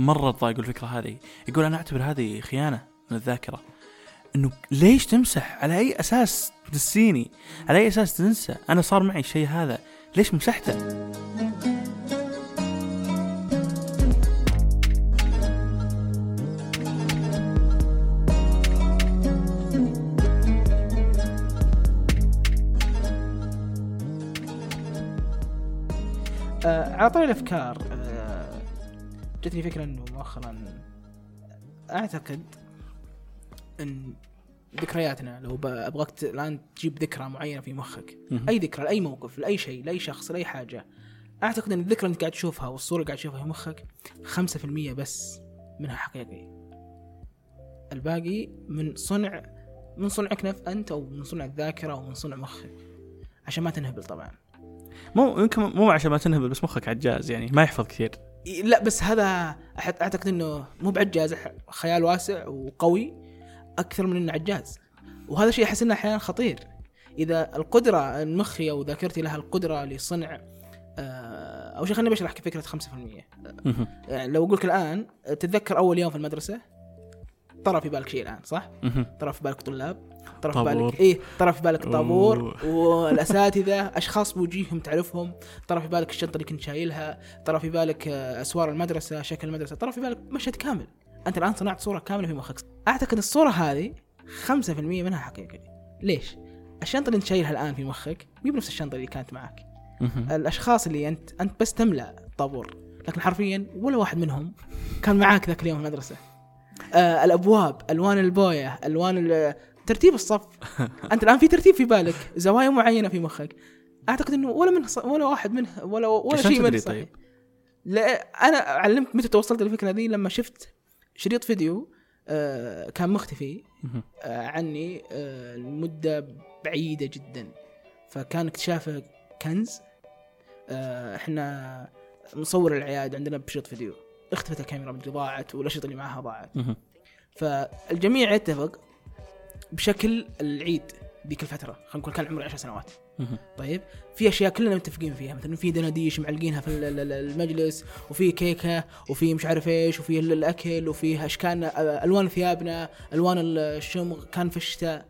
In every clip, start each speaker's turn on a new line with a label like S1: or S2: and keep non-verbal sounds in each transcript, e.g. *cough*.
S1: مرة تضايقوا الفكرة هذه. يقول أنا أعتبر هذه خيانة من الذاكرة. إنه ليش تمسح؟ على أي أساس تنسيني؟ على أي أساس تنسى؟ أنا صار معي الشيء هذا. ليش مسحته؟
S2: آه على طاري الأفكار جتني فكرة إنه مؤخرا أعتقد إن ذكرياتنا لو أبغاك الآن تجيب ذكرى معينة في مخك. أي ذكرى لأي موقف لأي شيء لأي شخص لأي حاجة أعتقد إن الذكرى اللي أنت قاعد تشوفها والصورة اللي قاعد تشوفها في مخك 5% بس منها حقيقي. الباقي من صنع من صنعك نف أنت أو من صنع الذاكرة أو من صنع مخك عشان ما تنهبل طبعا.
S1: مو يمكن مو عشان ما تنهبل بس مخك عجاز يعني ما يحفظ كثير.
S2: لا بس هذا أعتقد إنه مو بعجاز خيال واسع وقوي أكثر من إنه عجاز. وهذا شيء أحس إنه أحيانا خطير. إذا القدرة المخي أو ذاكرتي لها القدرة لصنع آه، اول شيء خليني بشرح فكره 5%
S1: مهم.
S2: يعني لو أقول لك الآن تتذكر أول يوم في المدرسة؟ طرى في بالك شيء الآن صح؟ طرى في بالك طلاب طرى في
S1: طابور.
S2: بالك إيه طرى في بالك طابور. والأساتذة *laughs* أشخاص بوجيههم تعرفهم طرى في بالك الشنطة اللي كنت شايلها طرى في بالك آه، أسوار المدرسة شكل المدرسة طرى في بالك مشهد كامل أنت الآن صنعت صورة كاملة في مخك أعتقد الصورة هذه 5% منها حقيقي ليش الشنطة اللي انت شايلها الآن في مخك مي بنفس الشنطة اللي كانت معك. الأشخاص اللي أنت أنت بس تملأ الطابور لكن حرفيا ولا واحد منهم كان معاك ذاك اليوم في المدرسة آه الأبواب ألوان البوية ألوان ال- ترتيب الصف. *laughs* أنت الآن في ترتيب في بالك زوايا معينة في مخك. أعتقد إنه ولا من ولا واحد منها ولا ولا شيء منه
S1: تدري
S2: صحيح.
S1: طيب؟
S2: لا أنا علمت متى توصلت للفكرة دي لما شفت شريط فيديو آه كان مختفي. آه، عني آه، لمدة بعيدة جدا. فكان اكتشافه كنز. آه، إحنا نصور العياد عندنا بشريط فيديو. اختفت الكاميرا مدري ضاعت والأشرطة اللي معاها ضاعت. فالجميع يتفق بشكل العيد ذيك الفترة خلينا نقول كان عمري 10 سنوات. طيب في أشياء كلنا متفقين فيها مثلا في دناديش معلقينها في ال- ال- ال- المجلس وفي كيكة وفي مش عارف إيش وفي ال- الأكل وفي أشكال ألوان ثيابنا ألوان الشمغ كان في الشتاء.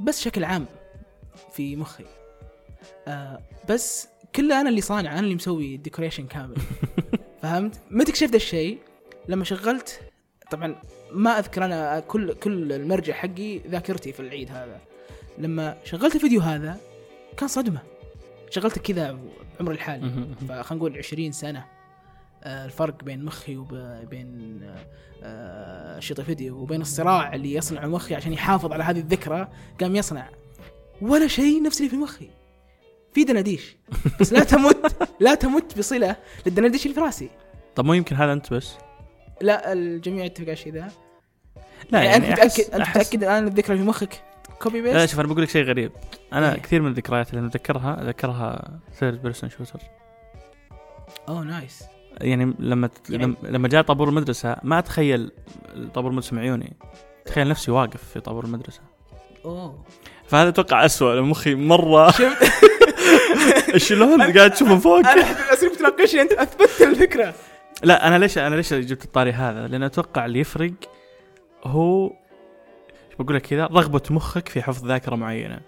S2: بس شكل عام في مخي آه بس كله أنا اللي صانع أنا اللي مسوي الديكوريشن كامل *laughs* فهمت؟ متى اكتشفت الشيء. لما شغلت طبعا ما أذكر أنا كل كل المرجع حقي ذاكرتي في العيد هذا. لما شغلت الفيديو هذا كان صدمة. شغلته كذا بعمر الحالي. فخلينا نقول 20 سنة. آه، الفرق بين مخي وبين آه، شريط الفيديو وبين الصراع اللي يصنعه مخي عشان يحافظ على هذه الذكرى قام يصنع. ولا شيء نفس اللي في مخي. في دناديش. بس لا تمت لا تمت بصلة للدناديش اللي في راسي.
S1: طب مو يمكن هذا أنت بس؟
S2: لا الجميع يتفق على الشيء ذا.
S1: لا
S2: يعني,
S1: يعني
S2: انت متاكد
S1: أنت
S2: متأكد الآن الذكرى في مخك؟ copy
S1: لا
S2: paste
S1: شوف أنا بقول لك شيء غريب. أنا
S2: إيه.
S1: كثير من الذكريات اللي اتذكرها اتذكرها third person shooter
S2: اوه نايس
S1: يعني لما
S2: يعني-
S1: لما- جاء طابور المدرسة ما أتخيل طابور المدرسة معيوني. تخيل نفسي واقف في طابور المدرسة.
S2: اوه
S1: فهذا أتوقع اسوء مخي مرة.
S2: شفت؟ *laughs* *laughs*
S1: شلون؟ قاعد تشوفه فوق.
S2: أنا أحب الاسلوب تناقشني أنت أثبتت الفكرة.
S1: لا أنا ليش أنا ليش جبت الطاري هذا؟ لأن أتوقع اللي يفرق هو بقول لك كذا؟ رغبة مخك في حفظ ذاكرة
S2: معينة.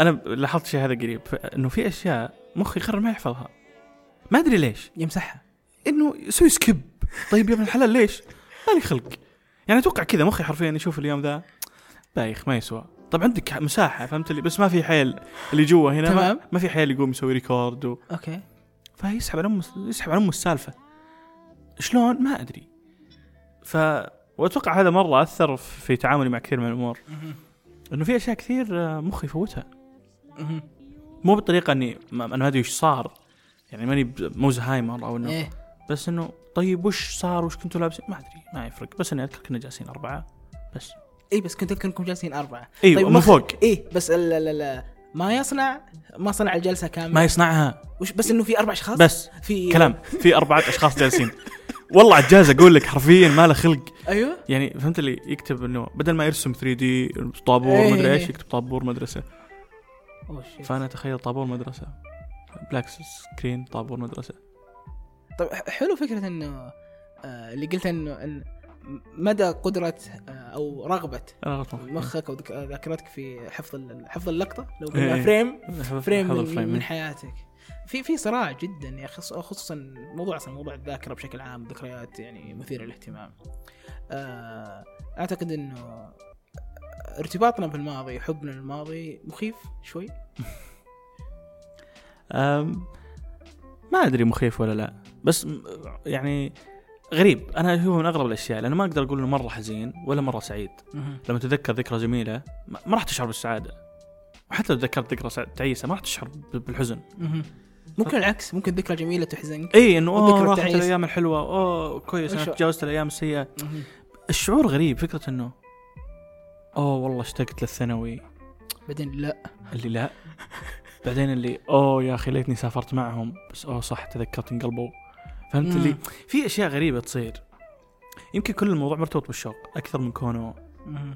S1: أنا لاحظت شيء هذا قريب إنه في أشياء مخي يقرر ما يحفظها. ما أدري ليش.
S2: يمسحها.
S1: إنه يسوي skip. طيب يا ابن الحلال ليش؟ مالي خلق. يعني أتوقع كذا مخي حرفيا يشوف اليوم ذا بايخ ما يسوى. طب عندك مساحة فهمت اللي؟ بس ما في حيل اللي جوا هنا ما,
S2: تمام.
S1: ما في حيل يقوم يسوي record و...
S2: أوكي.
S1: فيسحب على امه يسحب على امه السالفة. شلون؟ ما أدري. ف وأتوقع هذا مرة أثر في تعاملي مع كثير من
S2: الأمور.
S1: إنه في أشياء كثير آه، مخي يفوتها
S2: مهم.
S1: مو بالطريقة إني ما أنا ما أدري وش صار. يعني ماني مو زهايمر أو إنه
S2: إيه.
S1: بس إنه طيب وش صار وش كنتوا لابسين؟ ما أدري ما يفرق. بس إني أذكر كنا جالسين أربعة. بس.
S2: اي بس كنت أذكر إنكم جالسين أربعة.
S1: أيوه
S2: طيب
S1: من فوق.
S2: إيه بس لا لا لا ما يصنع ما صنع الجلسة كاملة.
S1: ما يصنعها.
S2: وش بس إنه في أربع أشخاص؟
S1: بس
S2: في
S1: كلام. في أربعة أشخاص جالسين. والله عجاز أقول لك حرفيا ما له خلق.
S2: أيوه؟
S1: يعني فهمت اللي يكتب إنه بدل ما يرسم 3 دي طابور
S2: إيه.
S1: مدري إيش يكتب طابور مدرسه. فأنا أتخيل طابور مدرسه black screen طابور مدرسه
S2: طيب حلو فكرة إنه آه اللي قلت إنه إن مدى قدرة آه أو
S1: رغبة
S2: مخك أو ذاكرتك في حفظ حفظ اللقطة لو
S1: إيه.
S2: قلنا frame
S1: مخ.
S2: frame
S1: هذا
S2: من. من حياتك في في صراع جدا يا أخي خص- خصوصا موضوع أصلا موضوع الذاكرة بشكل عام ذكريات يعني مثيرة للاهتمام آه، أعتقد إنه ارتباطنا بالماضي حبنا للماضي مخيف شوي *laughs*
S1: ما أدري مخيف ولا لا بس يعني غريب. أنا هو من أغرب الأشياء لأنه ما أقدر أقول إنه مرة حزين ولا مرة سعيد. لما تتذكر ذكرى جميلة ما راح تشعر بالسعادة. وحتى لو تذكرت ذكرى تعيسة ما راح تشعر بالحزن.
S2: ممكن العكس ممكن ذكرى جميلة تحزنك.
S1: إي إنه
S2: أوه
S1: راحت. الأيام الحلوة. أوه كويس
S2: أنا
S1: تجاوزت الأيام السيئة. الشعور غريب فكرة إنه أوه والله اشتقت للثانوي.
S2: بعدين لا.
S1: اللي لا. بعدين اللي أوه يا أخي ليتني سافرت معهم. بس أوه صح تذكرت انقلبوا فهمت. اللي في أشياء غريبة تصير. يمكن كل الموضوع مرتبط بالشوق أكثر من كونه.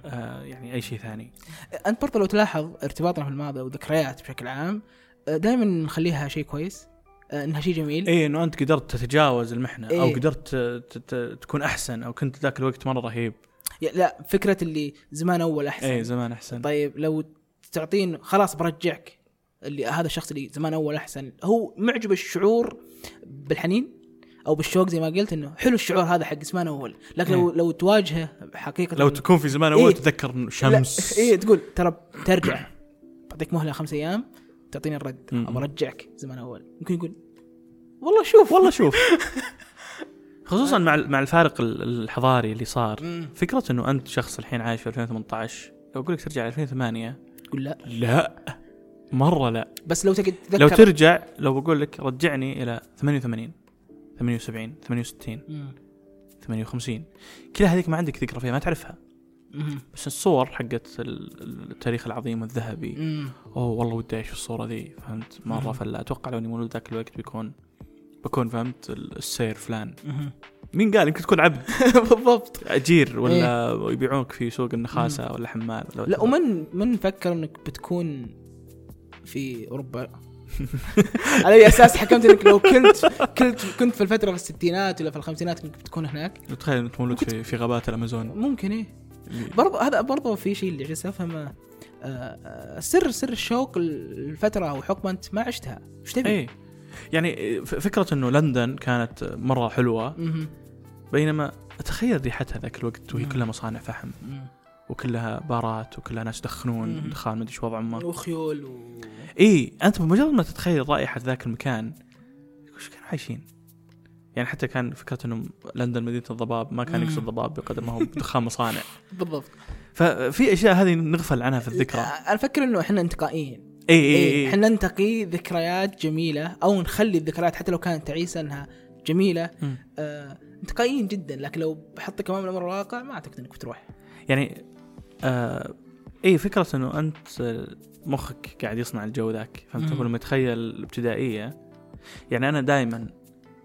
S1: آه يعني أي شيء ثاني.
S2: أنت برضه لو تلاحظ ارتباطنا في الماضي وذكريات بشكل عام دائما نخليها شيء كويس آه، إنها شيء جميل.
S1: اي إنه أنت قدرت تتجاوز المحنة أو
S2: إيه.
S1: قدرت ت- ت- تكون أحسن أو كنت ذاك الوقت مرة رهيب.
S2: لا فكرة اللي زمان أول أحسن.
S1: اي زمان أحسن.
S2: طيب لو تعطين خلاص برجعك اللي هذا الشخص اللي زمان أول أحسن هو معجب الشعور بالحنين؟ أو بالشوق زي ما قلت إنه حلو الشعور هذا حق زمان اول لكن لو لو تواجهه حقيقه
S1: لو تكون في زمان اول
S2: إيه.
S1: تتذكر إنه شمس. *laughs*
S2: اي تقول ترى ترجع. تعطيك مهلة خمس أيام تعطيني الرد. ابى أرجعك زمان اول ممكن يقول والله شوف.
S1: والله شوف. *laughs* خصوصا مع مع الفارق ال- الحضاري اللي صار. فكرة إنه أنت شخص الحين عايش في 2018 لو أقول لك ترجع 2008
S2: تقول لا.
S1: لا. مرة لا.
S2: بس لو تقعد
S1: لو ترجع لو بقول لك رجعني إلى 88 78 68
S2: مم.
S1: 58 كلها هذيك ما عندك ذكرى فيها ما تعرفها.
S2: مم.
S1: بس الصور حقت ال- التاريخ العظيم الذهبي.
S2: مم.
S1: أوه والله ودي أعيش الصورة ذي فهمت؟
S2: مرة.
S1: فلا أتوقع لو إني مولود ذاك الوقت بيكون بكون فهمت ال- السير فلان. مين قال؟ يمكن تكون عبد. *laughs*
S2: بالضبط.
S1: أجير ولا يبيعونك في سوق النخاسة ولا حمال ولا
S2: لا ومن من فكر إنك بتكون في أوروبا؟ على أي أساس حكمت إنك لو كنت كنت كنت في الفترة في الستينات ولا في الخمسينات كنت بتكون هناك
S1: تخيل انت مولود في, في غابات الأمازون
S2: ممكن
S1: إيه
S2: برضو هذا برضو في شيء اللي جالس افهمه آه، آه، سر سر الشوق الفترة أو حقبه أنت ما عشتها إيش تبي؟
S1: إيه يعني ف- فكرة إنه لندن كانت مرة
S2: حلوة.
S1: بينما أتخيل ريحتها ذاك الوقت وهي. كلها مصانع فحم. وكلها بارات وكلها ناس يدخنون. دخان ما أدري إيش وضع امه
S2: وخيول و...
S1: إي أنت بمجرد ما تتخيل رائحة ذاك المكان وش كانوا عايشين؟ يعني حتى كان فكرة انه لندن مدينة الضباب ما كان. يقصد ضباب بقدر ما هو *laughs* دخان مصانع.
S2: بالضبط.
S1: ففي أشياء هذه نغفل عنها في الذكرى.
S2: أنا أفكر إنه إحنا انتقائيين.
S1: إي إي
S2: إيه إحنا ننتقي ذكريات جميلة أو نخلي الذكريات حتى لو كانت تعيسه أنها جميلة.
S1: مم.
S2: آه انتقائيين جدا لكن لو بحطك أمام الأمر الواقع ما أعتقد إنك بتروح.
S1: يعني آه اي فكرة إنه أنت مخك قاعد يصنع الجو ذاك. فهمت؟ لما يتخيل الابتدائية. يعني أنا دائما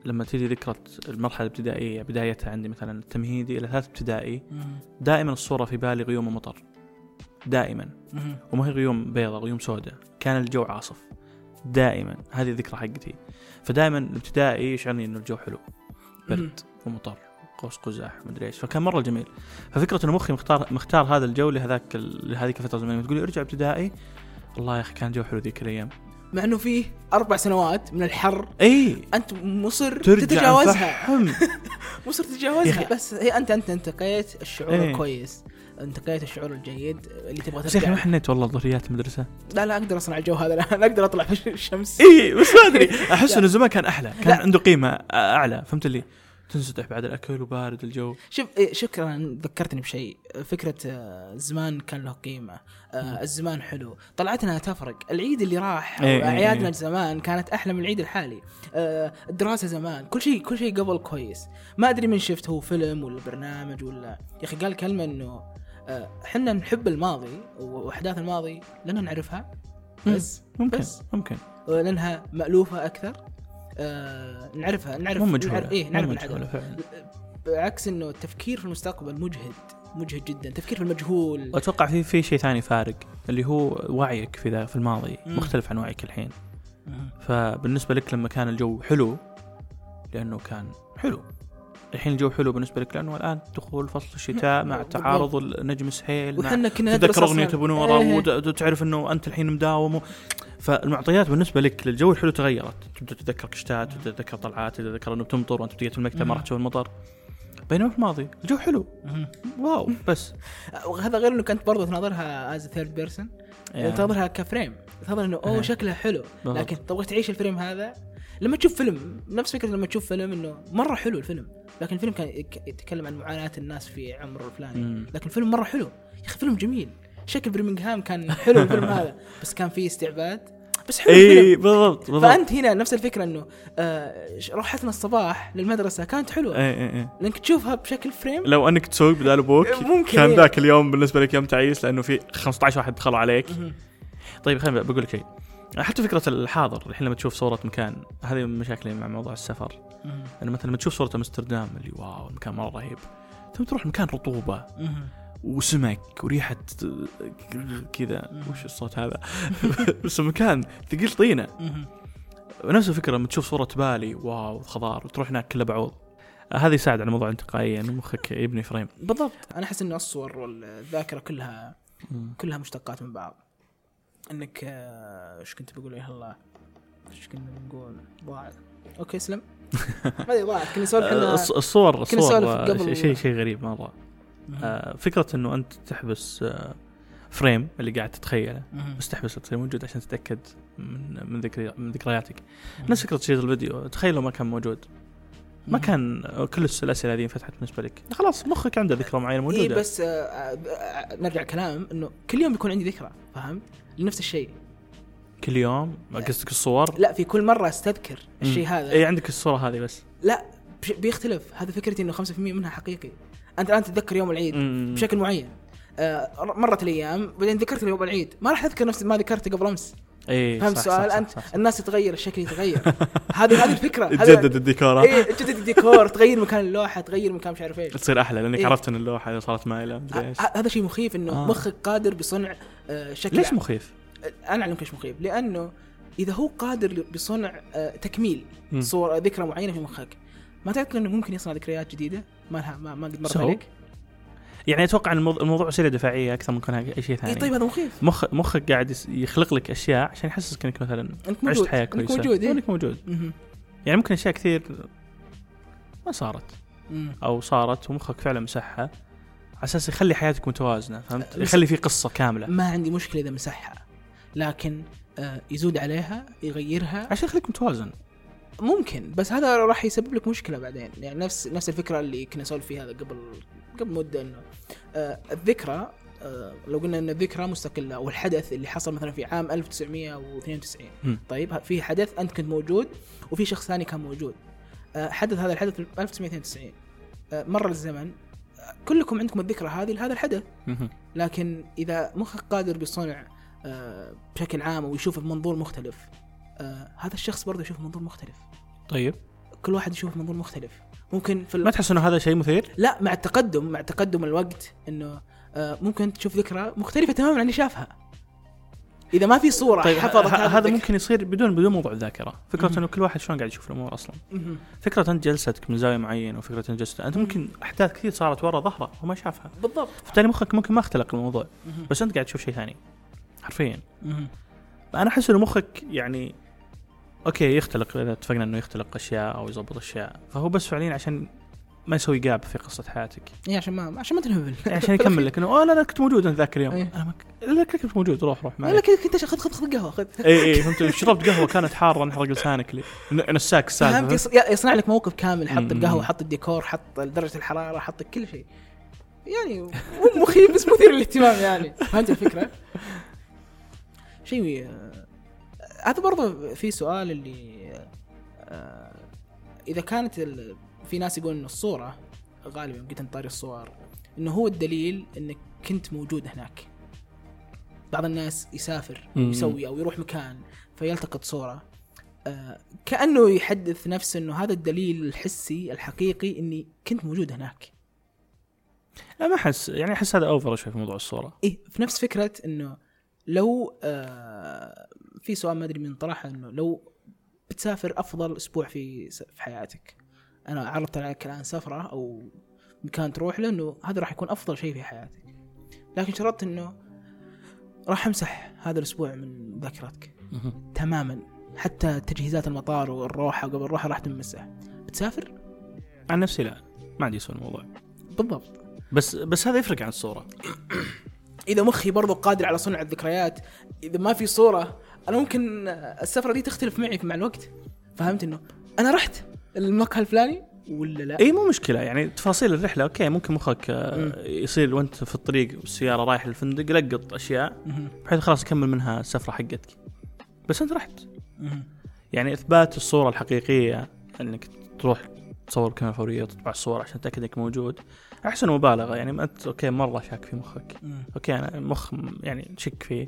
S1: لما تيجي ذكرى المرحلة الابتدائية بدايتها عندي مثلا التمهيدي إلى ثالث ابتدائي دائما الصورة في بالي غيوم مطر دائما. وما هي غيوم بيضاء غيوم سوداء. كان الجو عاصف. دائما. هذه الذكرى حقتي. فدائما الابتدائي يشعرني إنه الجو حلو. برد ومطر. قوس قزح مدري إيش. فكان مرة جميل. ففكرة إنه مخي مختار مختار هذا الجو لهذاك لهذيك الفترة الزمنيه تقول لي ارجع ابتدائي؟ الله يا أخي كان جو حلو ذيك الأيام.
S2: مع إنه فيه أربع سنوات من الحر.
S1: إي.
S2: أنت مصر
S1: ترجع
S2: تتجاوزها. *laughs* مصر تتجاوزها. بس هي انت انت انتقيت الشعور
S1: إيه.
S2: الكويس انتقيت الشعور الجيد اللي تبغى ترجع.
S1: ما حنيت والله ظهريات المدرسة.
S2: لا لا أقدر أصنع الجو هذا. *laughs* لا أنا أقدر أطلع في الشمس.
S1: إي بس ما أدري. *laughs*
S2: أحس.
S1: إنه زمان كان أحلى. كان. عنده قيمة أعلى. فهمت اللي؟ تنسدح بعد الأكل وبارد الجو.
S2: شوف إيه، شكرا ذكرتني بشيء. فكرة آه، الزمان كان له قيمة. آه، الزمان حلو. طلعتنا تفرق. العيد اللي راح
S1: إيه، إيه،
S2: أعيادنا
S1: إيه.
S2: زمان كانت أحلى من العيد الحالي. آه، الدراسة زمان. كل شيء كل شيء قبل كويس. ما أدري من شفت هو فيلم ولا برنامج ولا. يا أخي قال كلمة إنه آه، حنا نحب الماضي وأحداث الماضي لأننا نعرفها. بس
S1: ممكن
S2: بس.
S1: ممكن.
S2: لأنها مألوفة أكثر. آه، نعرفها نعرف
S1: مو مجهولة
S2: نعرف إيه
S1: مو
S2: نعرف
S1: مجهولة
S2: الحدث
S1: فعلا
S2: بعكس إنه التفكير في المستقبل مجهد مجهد جدا تفكير في المجهول
S1: واتوقع في في شيء ثاني فارق اللي هو وعيك في ذا في الماضي
S2: مم.
S1: مختلف عن وعيك الحين
S2: مم.
S1: فبالنسبة لك لما كان الجو حلو لأنه كان حلو الحين الجو حلو بالنسبة لك لأنه الآن دخول فصل الشتاء مع. تعارض النجم سهيل
S2: وحنا كنا
S1: تتذكر
S2: أغنية.
S1: أبو نورة
S2: إيه.
S1: وتعرف إنه أنت الحين مداوم فالمعطيات بالنسبة لك للجو الحلو تغيرت. تبدأ تتذكر كشتات تبدأ تتذكر طلعات تتذكر إنه بتمطر وأنت بتجي في المكتب ما. راح تشوف المطر. بينما في الماضي الجو حلو. واو بس.
S2: وهذا غير إنه كنت برضه تناظرها as third
S1: person
S2: تناظرها ك frame. تناظر إنه
S1: أوه.
S2: شكلها حلو. لكن تبغى تعيش الفيلم هذا. لما تشوف فيلم نفس فكرة لما تشوف فيلم إنه مرة حلو الفيلم. لكن الفيلم كان يتكلم عن معاناة الناس في عمر الفلاني
S1: مم.
S2: لكن الفيلم مرة حلو. يا أخي فيلم جميل. شكل برمنغهام كان حلو الفيلم *laughs* هذا. بس كان فيه استعباد. بس حلو
S1: اي بالضبط بالضبط.
S2: فأنت هنا نفس الفكرة إنه آه روحتنا الصباح للمدرسة كانت حلوة.
S1: اي اي اي
S2: لأنك تشوفها بشكل frame
S1: لو أنك تسوق بدال أبوك
S2: ممكن
S1: كان
S2: إيه.
S1: ذاك اليوم بالنسبة لك يوم تعيس لأنه في 15 واحد دخلوا عليك. طيب خليني بقول لك شيء. حتى فكرة الحاضر الحين لما تشوف صورة مكان هذه من مشاكلي مع موضوع السفر. إنه مثلا لما تشوف صورة أمستردام اللي واو المكان مرة رهيب. ثم تروح مكان
S2: رطوبة.
S1: وسمك وريحة كذا. وش الصوت هذا؟ *laughs* بس المكان ثقيل
S2: طينة.
S1: ونفس الفكرة لما تشوف صورة بالي واو خضار وتروح هناك كله بعوض. هذا يساعد على موضوع الانتقائيه انه مخك يبني فريم.
S2: بالضبط. أنا أحس انه الصور والذاكرة كلها كلها مشتقات من بعض. إنك آه، إيش كنت بقول يا الله؟ إيش كنا بنقول ضاعت. أوكي اسلم ما ادري ضاعت. كنا نسولف
S1: آه، الصور الصور
S2: نسولف
S1: آه، شيء شيء شيء غريب
S2: مرة.
S1: آه، فكرة إنه أنت تحبس آه، frame اللي قاعد تتخيله. بس تحبسه تصير موجود عشان تتأكد من من ذكري من ذكرياتك. نفس فكرة شريط الفيديو. تخيل لو ما كان موجود. ما. كان كل الأسئلة هذه انفتحت بالنسبة لك. خلاص مخك عنده ذكرى معينة موجودة.
S2: اي بس آه، آه، نرجع كلام إنه كل يوم بيكون عندي ذكرى فهمت؟ نفس الشيء.
S1: كل يوم؟ قصدك الصور؟
S2: لا في كل مرة أستذكر الشيء هذا.
S1: اي عندك الصورة هذه بس.
S2: لا بيختلف. هذا فكرتي إنه 5% منها حقيقي. أنت الآن تتذكر يوم العيد
S1: مم.
S2: بشكل معين آه، مرت الأيام بعدين ذكرت يوم العيد ما راح أذكر نفس ما ذكرته قبل أمس
S1: اي
S2: فهمت السؤال انت
S1: صح، صح.
S2: الناس تتغير الشكل يتغير *laughs* هذه هذه الفكرة
S1: يتجدد الديكور؟
S2: إيه تجدد الديكور تغير مكان اللوحة تغير مكان مش عارف إيش
S1: تصير أحلى لأنك
S2: إيه.
S1: عرفت إن اللوحة صارت مايله
S2: هذا شيء مخيف إنه
S1: آه.
S2: مخك قادر بصنع آه، شكل
S1: ليش مخيف؟
S2: أنا أعلمك ليش مخيف لأنه إذا هو قادر بصنع آه، تكميل. صور ذكرى معينة في مخك ما تعتقد إنه ممكن يصنع ذكريات جديدة؟ ما لها ما, ما قد مر
S1: So؟
S2: عليك؟
S1: يعني أتوقع إن الموضوع, وسيله دفاعية أكثر من كونها أي شيء ثاني.
S2: اي طيب هذا مخيف.
S1: مخ مخك قاعد يخلق لك أشياء عشان يحسسك إنك مثلا
S2: انت موجود.
S1: عشت حياة
S2: إنك
S1: كويسة.
S2: موجود إيه؟
S1: إنك موجود.
S2: مهم.
S1: يعني ممكن أشياء كثير ما صارت.
S2: مم.
S1: أو صارت ومخك فعلا مسحها. على أساس يخلي حياتك متوازنة فهمت؟ يخلي في قصة كاملة.
S2: ما عندي مشكلة إذا مسحها لكن آه، يزود عليها يغيرها.
S1: عشان يخليك متوازن.
S2: ممكن بس هذا راح يسبب لك مشكلة بعدين يعني نفس نفس الفكرة اللي كنا نسولف فيها قبل قبل مدة إنه آه الذكرى آه لو قلنا إن الذكرى مستقلة أو الحدث اللي حصل مثلا في عام 1992
S1: مم.
S2: طيب في حدث أنت كنت موجود وفي شخص ثاني كان موجود آه حدث هذا الحدث في 1992 آه مر الزمن آه كلكم عندكم الذكرى هذه لهذا الحدث. لكن إذا مخك قادر بصنع آه بشكل عام ويشوفه بمنظور مختلف آه هذا الشخص برضه يشوفه بمنظور مختلف
S1: طيب
S2: كل واحد يشوف منظور مختلف ممكن في ال...
S1: ما تحس إنه هذا شيء مثير؟
S2: لا مع التقدم مع تقدم الوقت إنه آه ممكن تشوف ذكرى مختلفة تماما عن اللي شافها إذا ما في صورة
S1: طيب
S2: حفظت
S1: هذا
S2: الذكرى.
S1: ممكن يصير بدون بدون موضوع الذاكرة،
S2: فكرة.
S1: إنه كل واحد شلون قاعد يشوف الأمور
S2: أصلا،.
S1: فكرة أنت جلستك من زاوية معينة وفكرة أنت جلست أنت ممكن أحداث كثير صارت ورا ظهره وما شافها،
S2: بالضبط
S1: فبالتالي مخك ممكن ما اختلق الموضوع،. بس أنت قاعد تشوف شيء ثاني حرفيا. أنا أحس إنه مخك يعني أوكي يختلق إذا اتفقنا إنه يختلق أشياء أو يضبط أشياء، فهو بس فعليا عشان ما يسوي جاب في قصة حياتك،
S2: إيه عشان ما عشان ما تنهبل.
S1: يعني عشان يكمل لك. إنه اوه لا لا كنت موجود انت ذاك اليوم،
S2: إيه.
S1: أنا ما لا كنت موجود. روح روح معي.
S2: لا كنت خذ خذ خذ قهوة خذ.
S1: اي *laughs* اي فهمت. شربت قهوة كانت حارة نحرق لسانك لي. نساك السالفه
S2: يص- يصنع لك موقف كامل. حط. القهوة حط الديكور حط درجة الحرارة حط كل شيء. يعني مو مخيف بس مثير للاهتمام يعني. فهمت الفكرة؟ *laughs* شيء آه، هذا برضه في سؤال اللي آه، إذا كانت ال- في ناس يقولون انه الصورة غالبا انت طاري الصور إنه هو الدليل إنك كنت موجود هناك. بعض الناس يسافر. يسوي أو يروح مكان فيلتقط صورة. آه كأنه يحدث نفسه إنه هذا الدليل الحسي الحقيقي إني كنت موجود هناك.
S1: لا ما أحس يعني أحس هذا أوفر شوي في موضوع الصورة.
S2: إيه في نفس فكرة إنه لو آه في سؤال ما أدري من طرحه إنه لو بتسافر أفضل أسبوع في في حياتك. أنا عرضت عليك الان سفرة أو مكان تروح له إنه هذا راح يكون أفضل شيء في حياتك. لكن شرطت إنه راح أمسح هذا الأسبوع من ذاكرتك. تماما. حتى تجهيزات المطار والروحة قبل الروحة راح تمسح. بتسافر؟
S1: عن نفسي لا. ما عندي سوى الموضوع.
S2: بالضبط.
S1: بس بس هذا يفرق عن الصورة.
S2: إذا مخي برضو قادر على صنع الذكريات إذا ما في صورة أنا ممكن السفرة دي تختلف معي مع الوقت فهمت إنه أنا رحت المقهى الفلاني ولا لا
S1: إي مو مشكلة يعني تفاصيل الرحلة أوكي ممكن مخك آه،. يصير وأنت في الطريق والسياره رايح الفندق لقط
S2: أشياء.
S1: بحيث خلاص تكمل منها السفرة حقتك بس أنت رحت. يعني إثبات الصورة الحقيقية إنك تروح تصور كاميرا فوريه وتطبع الصور عشان تأكد إنك موجود أحسن مبالغة يعني أنت أوكي مرة شاك في مخك. أوكي أنا مخ يعني تشك فيه.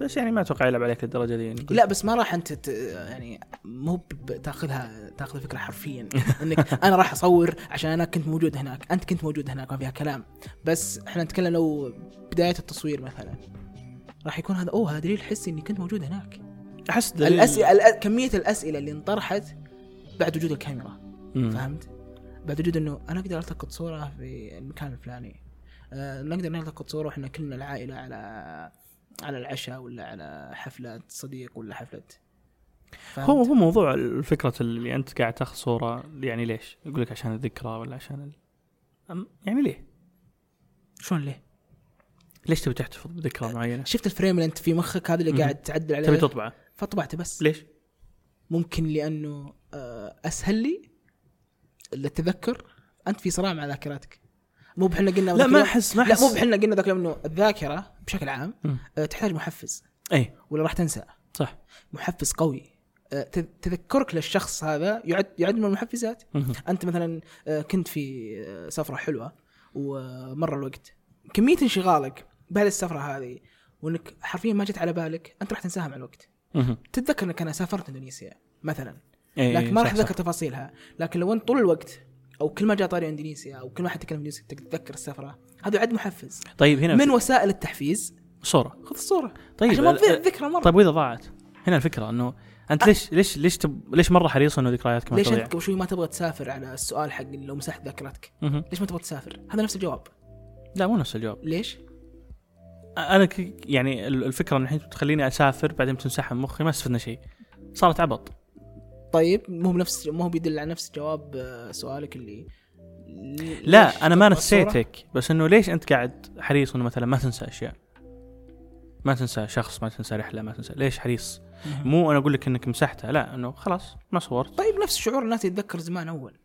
S1: بس يعني ما أتوقع يلعب عليك للدرجة دي يعني.
S2: لا بس ما راح أنت ت... يعني مو تاخذها تاخذ الفكرة حرفيا. إنك أنا راح أصور عشان أنا كنت موجود هناك. أنت كنت موجود هناك ما فيها كلام. بس إحنا نتكلم لو بداية التصوير مثلا. راح يكون هذا أوه هذا دليل حسي إني كنت موجود هناك.
S1: أحس دليل.
S2: الاسئله الأ- كمية الأسئلة اللي انطرحت بعد وجود الكاميرا.
S1: مم.
S2: فهمت؟ بعد وجود إنه أنا أقدر ألتقط صورة في المكان الفلاني. آه نقدر نلتقط صورة وإحنا كلنا العائلة على على العشاء ولا على حفله صديق ولا حفله؟
S1: هو هو موضوع الفكرة اللي أنت قاعد تاخذ صورة يعني ليش؟ يقول لك عشان الذكرى ولا عشان ال... أم- يعني ليه؟
S2: شلون ليه؟
S1: ليش تبي تحتفظ بذكرى معينة؟
S2: شفت الفريم اللي أنت في مخك هذا اللي. قاعد تعدل عليه
S1: تبي تطبعه
S2: فطبعته بس
S1: ليش؟
S2: ممكن لأنه آه، أسهل لي للتذكر أنت في صراع مع ذاكرتك مو بحنا قلنا
S1: لا ما احس ما
S2: لا
S1: أحس.
S2: مو بحنا قلنا ذاك اليوم إنه الذاكرة بشكل عام. آه، تحتاج محفز.
S1: أي.
S2: ولا راح تنسى.
S1: صح.
S2: محفز قوي. آه، تذكرك للشخص هذا يعد يعد من المحفزات. أنت مثلا آه، كنت في سفرة حلوة ومر الوقت. كمية انشغالك بعد السفرة هذه وإنك حرفيا ما جت على بالك أنت راح تنساها مع الوقت. تتذكر إنك أنا سافرت إندونيسيا مثلا.
S1: إي،
S2: لكن ما راح تتذكر
S1: صح.
S2: تفاصيلها. لكن لو أنت طول الوقت أو كل ما جاء طاري إندونيسيا أو كل ما حد تكلم إندونيسيا تتذكر السفرة. هذا يعد محفز.
S1: طيب هنا
S2: من وسائل التحفيز.
S1: صورة.
S2: خذ الصورة.
S1: طيب
S2: عشان ما تضيع الذكرى مرة.
S1: طيب وإذا ضاعت؟ هنا الفكرة إنه أنت ليش ليش ليش تب... ليش مرة حريص إنه ذكرياتك ما
S2: ليش؟ أنت قبل شوي ما تبغى تسافر على السؤال حق لو مسحت ذاكرتك. ليش ما تبغى تسافر؟ هذا نفس الجواب.
S1: لا مو نفس الجواب.
S2: ليش؟
S1: أنا ك... يعني ال- الفكرة إن الحين تخليني أسافر بعدين بتنسحب مخي ما استفدنا شيء. صارت عبط.
S2: طيب مو بنفس مو بيدل على نفس جواب آه، سؤالك اللي
S1: لا أنا ما؟ نسيتك بس إنه ليش أنت قاعد حريص إنه مثلا ما تنسى أشياء ما تنسى شخص ما تنسى رحلة ما تنسى ليش حريص. مو أنا أقول لك إنك مسحتها لا إنه خلاص ما صورت
S2: طيب نفس شعور الناس يتذكر زمان أول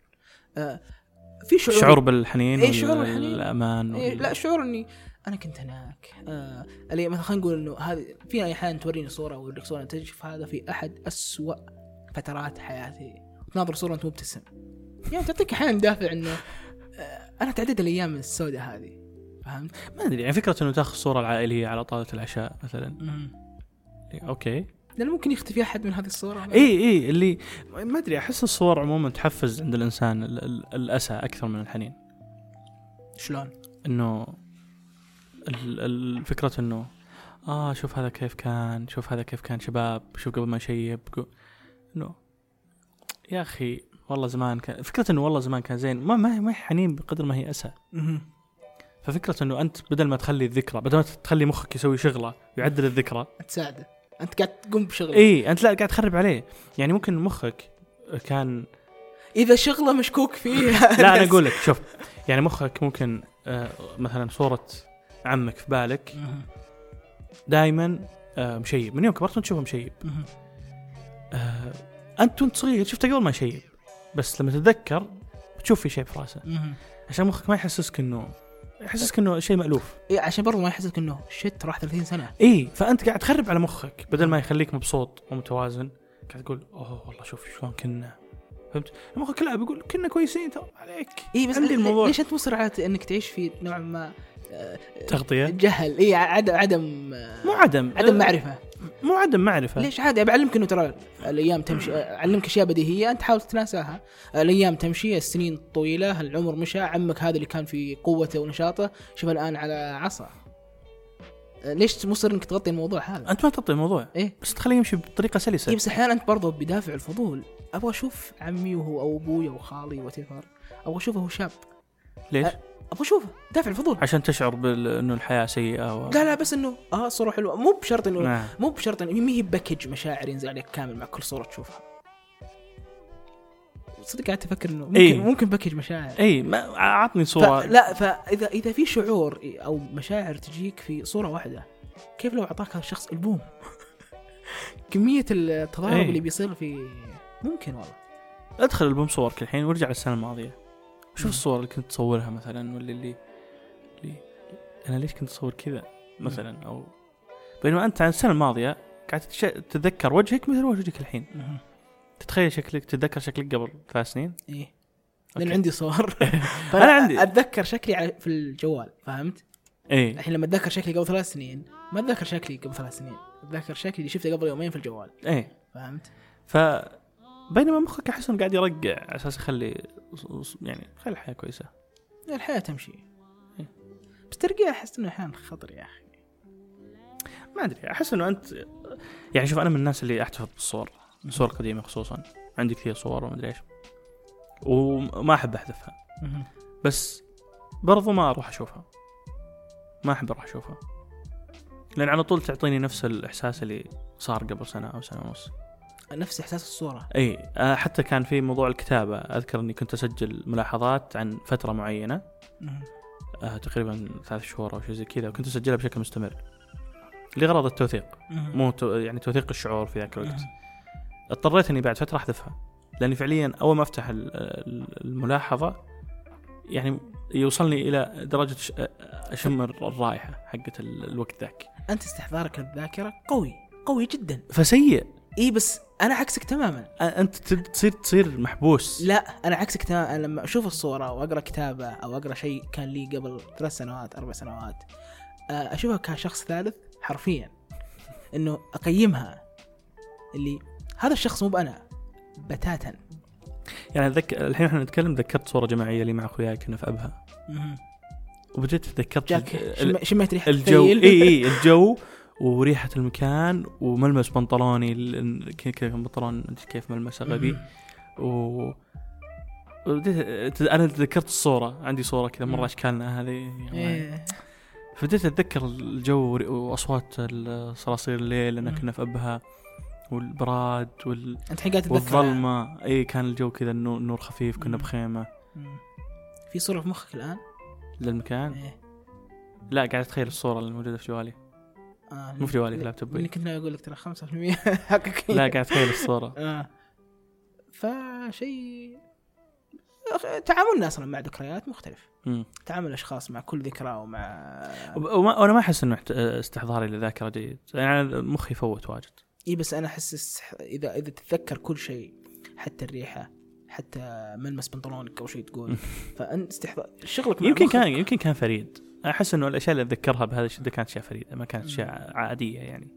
S2: آه في شعور
S1: شعور بالحنين
S2: إيه، شعور بالحنين.
S1: والأمان
S2: إيه لا شعور إني أنا كنت هناك آه اللي مثلا خلينا نقول إنه هذه في أحيانا توريني صورة اوريك صورة تشوف هذا في أحد أسوأ فترات حياتي. تناظر صورة انت مبتسم. يعني تعطيك أحيانا دافع إنه آه أنا تعديت الأيام السوداء هذه. فهمت؟
S1: ما أدري يعني فكرة إنه تأخذ صورة العائلية على طاولة العشاء مثلا.
S2: مم.
S1: إيه، أوكي.
S2: لأنه ممكن يختفي أحد من هذه الصورة.
S1: اي اي اللي ما أدري أحس الصور عموما تحفز عند الإنسان ال- ال- الأسى أكثر من الحنين.
S2: شلون؟
S1: إنه ال- ال- فكرة إنه آه شوف هذا كيف كان شوف هذا كيف كان شباب شوف قبل ما يشيب إنه يا أخي والله زمان كان فكرة إنه والله زمان كان زين. ما ما هي حنين بقدر ما هي اسى
S2: مهم.
S1: ففكرة إنه أنت بدل ما تخلي الذكرى بدل ما تخلي مخك يسوي شغلة يعدل الذكرى.
S2: تساعده. أنت قاعد تقوم بشغل
S1: اي أنت لا قاعد تخرب عليه. يعني ممكن مخك كان
S2: إذا شغلة مشكوك فيه. *laughs*
S1: لا أنا *laughs* أقول لك شوف يعني مخك ممكن آه مثلا صورة عمك في بالك. دائما آه مشيب. من يوم كبرت تشوفه مشيب. آه انت وانت صغير شفته قبل ما يشيب. بس لما تتذكر بتشوف في شيء في راسه. عشان مخك ما يحسسك إنه يحسسك إنه شيء مألوف.
S2: إيه عشان برضو ما يحسسك إنه شت راح 30 سنة.
S1: اي فأنت قاعد تخرب على مخك بدل ما يخليك مبسوط ومتوازن. قاعد تقول أوه والله شوف شلون كنا. فهمت؟ مخك لا بيقول كنا كويسين ترى عليك.
S2: اي بس
S1: عندي الموضوع.
S2: ليش أنت مصر على إنك تعيش في نوع ما آه،
S1: تغطية؟
S2: جهل. اي عدم عدم آه،
S1: مو عدم.
S2: عدم معرفة.
S1: مو عدم معرفة.
S2: ليش عادي؟ بعلمك إنه ترى الأيام تمشي أعلمك أشياء بديهية أنت حاول تتناساها. الأيام تمشي السنين طويلة العمر مشى عمك هذا اللي كان في قوته ونشاطه. شوف الآن على عصا. ليش مصر إنك تغطي الموضوع هذا؟
S1: أنت ما تعطي الموضوع.
S2: إيه.
S1: بس تخليه يمشي بطريقة
S2: إيه
S1: سلسه
S2: بس أحيانا أنت برضه بدافع الفضول. أبغى أشوف عمي وهو أو أبوي أو خالي what أبغى أشوفه هو شاب.
S1: ليش؟
S2: أبغى أشوفه. دافع الفضول.
S1: عشان تشعر بال... إنه الحياة سيئة و...
S2: لا لا بس إنه آه صورة حلوة. مو بشرط انه
S1: نعم.
S2: مو بشرط انه ما هي package مشاعر ينزل عليك كامل مع كل صورة تشوفها. صدق قاعد أفكر إنه ممكن
S1: إيه.
S2: ممكن باكج مشاعر.
S1: اي ما عطني صورة.
S2: ف... لا فاذا اذا في شعور أو مشاعر تجيك في صورة واحدة كيف لو أعطاك هذا الشخص ألبوم؟ *laughs* كمية التضارب
S1: إيه.
S2: اللي بيصير في ممكن والله.
S1: ادخل ألبوم صورك الحين وارجع للسنة الماضية. شوف. الصور اللي كنت تصورها مثلا واللي اللي, اللي أنا ليش كنت أصور كذا مثلا أو بينما أنت عن السنة الماضية قاعد. تتذكر وجهك مثل وجهك الحين. تتخيل شكلك تتذكر شكلك قبل ثلاث سنين
S2: إيه
S1: لأن.
S2: عندي صور *laughs* فأنا
S1: عندي.
S2: أتذكر شكلي في الجوال فهمت؟
S1: اي
S2: الحين لما أتذكر شكلي قبل ثلاث سنين ما أتذكر شكلي قبل ثلاث سنين أتذكر شكلي اللي شفته قبل يومين في الجوال
S1: اي
S2: فهمت؟
S1: ف بينما مخك احس إنه قاعد يرقع على أساس يخلي يعني خلي الحياة كويسة.
S2: الحياة تمشي.
S1: إيه.
S2: بس ترقيع أحس إنه أحيانا خطر يا أخي.
S1: ما أدري أحس إنه أنت يعني شوف أنا من الناس اللي أحتفظ بالصور الصور القديمه خصوصا. عندي كثير صور وما أدري إيش. وما أحب
S2: أحذفها.
S1: بس برضو ما أروح أشوفها. ما أحب أروح أشوفها. لأن على طول تعطيني نفس الإحساس اللي صار قبل سنة أو سنة ونص.
S2: نفس إحساس الصورة.
S1: إي آه، حتى كان في موضوع الكتابة. أذكر إني كنت أسجل ملاحظات عن فترة معينة.
S2: مهم.
S1: آه تقريبا ثلاث شهور أو شيء زي كذا وكنت أسجلها بشكل مستمر. لغرض التوثيق.
S2: مهم.
S1: مو تو يعني توثيق الشعور في ذاك الوقت.
S2: مهم.
S1: اضطريت إني بعد فترة أحذفها. لأني فعليا أول ما أفتح ال- ال- الملاحظة يعني يوصلني إلى درجة اشم الرائحة حقت ال- الوقت ذاك.
S2: أنت استحضارك للذاكرة قوي قوي جدا.
S1: فسيء.
S2: اي بس أنا عكسك تماما.
S1: أنت تصير تصير محبوس.
S2: لا أنا عكسك تماما. أنا لما أشوف الصورة واقرا كتابة أو أقرأ شيء كان لي قبل ثلاث سنوات أربع سنوات أشوفها كشخص ثالث حرفيا. إنه أقيمها. اللي هذا الشخص مو بأنا بتاتا.
S1: يعني اتذكر الحين إحنا نتكلم ذكرت صورة جماعية لي مع أخوياي كنا في أبها. وبديت تذكرت
S2: شميت ريحة
S1: الجو. اي اي *laughs* الجو وريحة المكان وملمس بنطلوني كيف أنت كيف ملمسه غبي. و أنا تذكرت الصورة عندي صورة كذا
S2: مرة.
S1: أشكالنا هذه يعني
S2: إيه.
S1: فبديت أتذكر الجو وأصوات صراصير الليل
S2: لأن.
S1: كنا في أبها والبراد وال...
S2: أنت قاعد تتذكر
S1: والظلمة اي كان الجو كذا النور, النور خفيف كنا.
S2: بخيمة. في صورة في مخك الآن
S1: للمكان
S2: إيه.
S1: لا قاعد أتخيل الصورة اللي موجوده في جوالي
S2: آه.
S1: مو في جوالي في لابتوب
S2: اللي كنت ناوي أقول لك ترى 5% *laughs* حقك
S1: لا قاعد اتخيل الصورة.
S2: آه. فشيء تعاملنا أصلا مع ذكريات مختلف.
S1: مم.
S2: تعامل الأشخاص مع كل ذكرى ومع
S1: وما وأنا ما أحس إنه استحضاري للذاكره جيد. يعني مخي يفوت واجد.
S2: إي بس أنا أحس اذا إذا تتذكر كل شيء حتى الريحة حتى ملمس بنطلونك أو شيء تقول. فأنت استحضار شغلك
S1: يمكن
S2: مخك-
S1: كان يمكن كان فريد. أحس إنه الأشياء اللي أتذكرها بهذا الشده كانت أشياء فريدة ما كانت أشياء عادية يعني.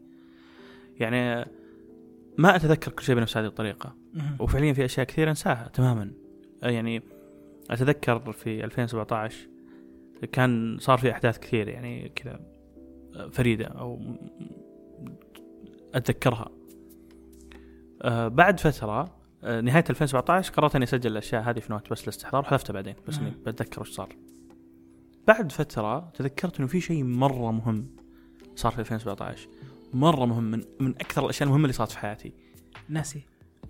S1: يعني ما أتذكر كل شيء بنفس هذه
S2: الطريقة.
S1: وفعليا في أشياء كثيرة أنساها تماما. يعني أتذكر في 2017 كان صار في أحداث كثير يعني كذا فريدة أو أتذكرها. آه، بعد فترة آه، نهاية 2017 قررت إني أسجل الأشياء هذه في نوت بس للاستحضار وحذفتها بعدين بس
S2: إني.
S1: بتذكر وش صار. بعد فترة تذكرت إنه في شيء مرة مهم صار في 2017 مرة مهم من من أكثر الأشياء المهمة اللي صارت في حياتي.
S2: ناسي.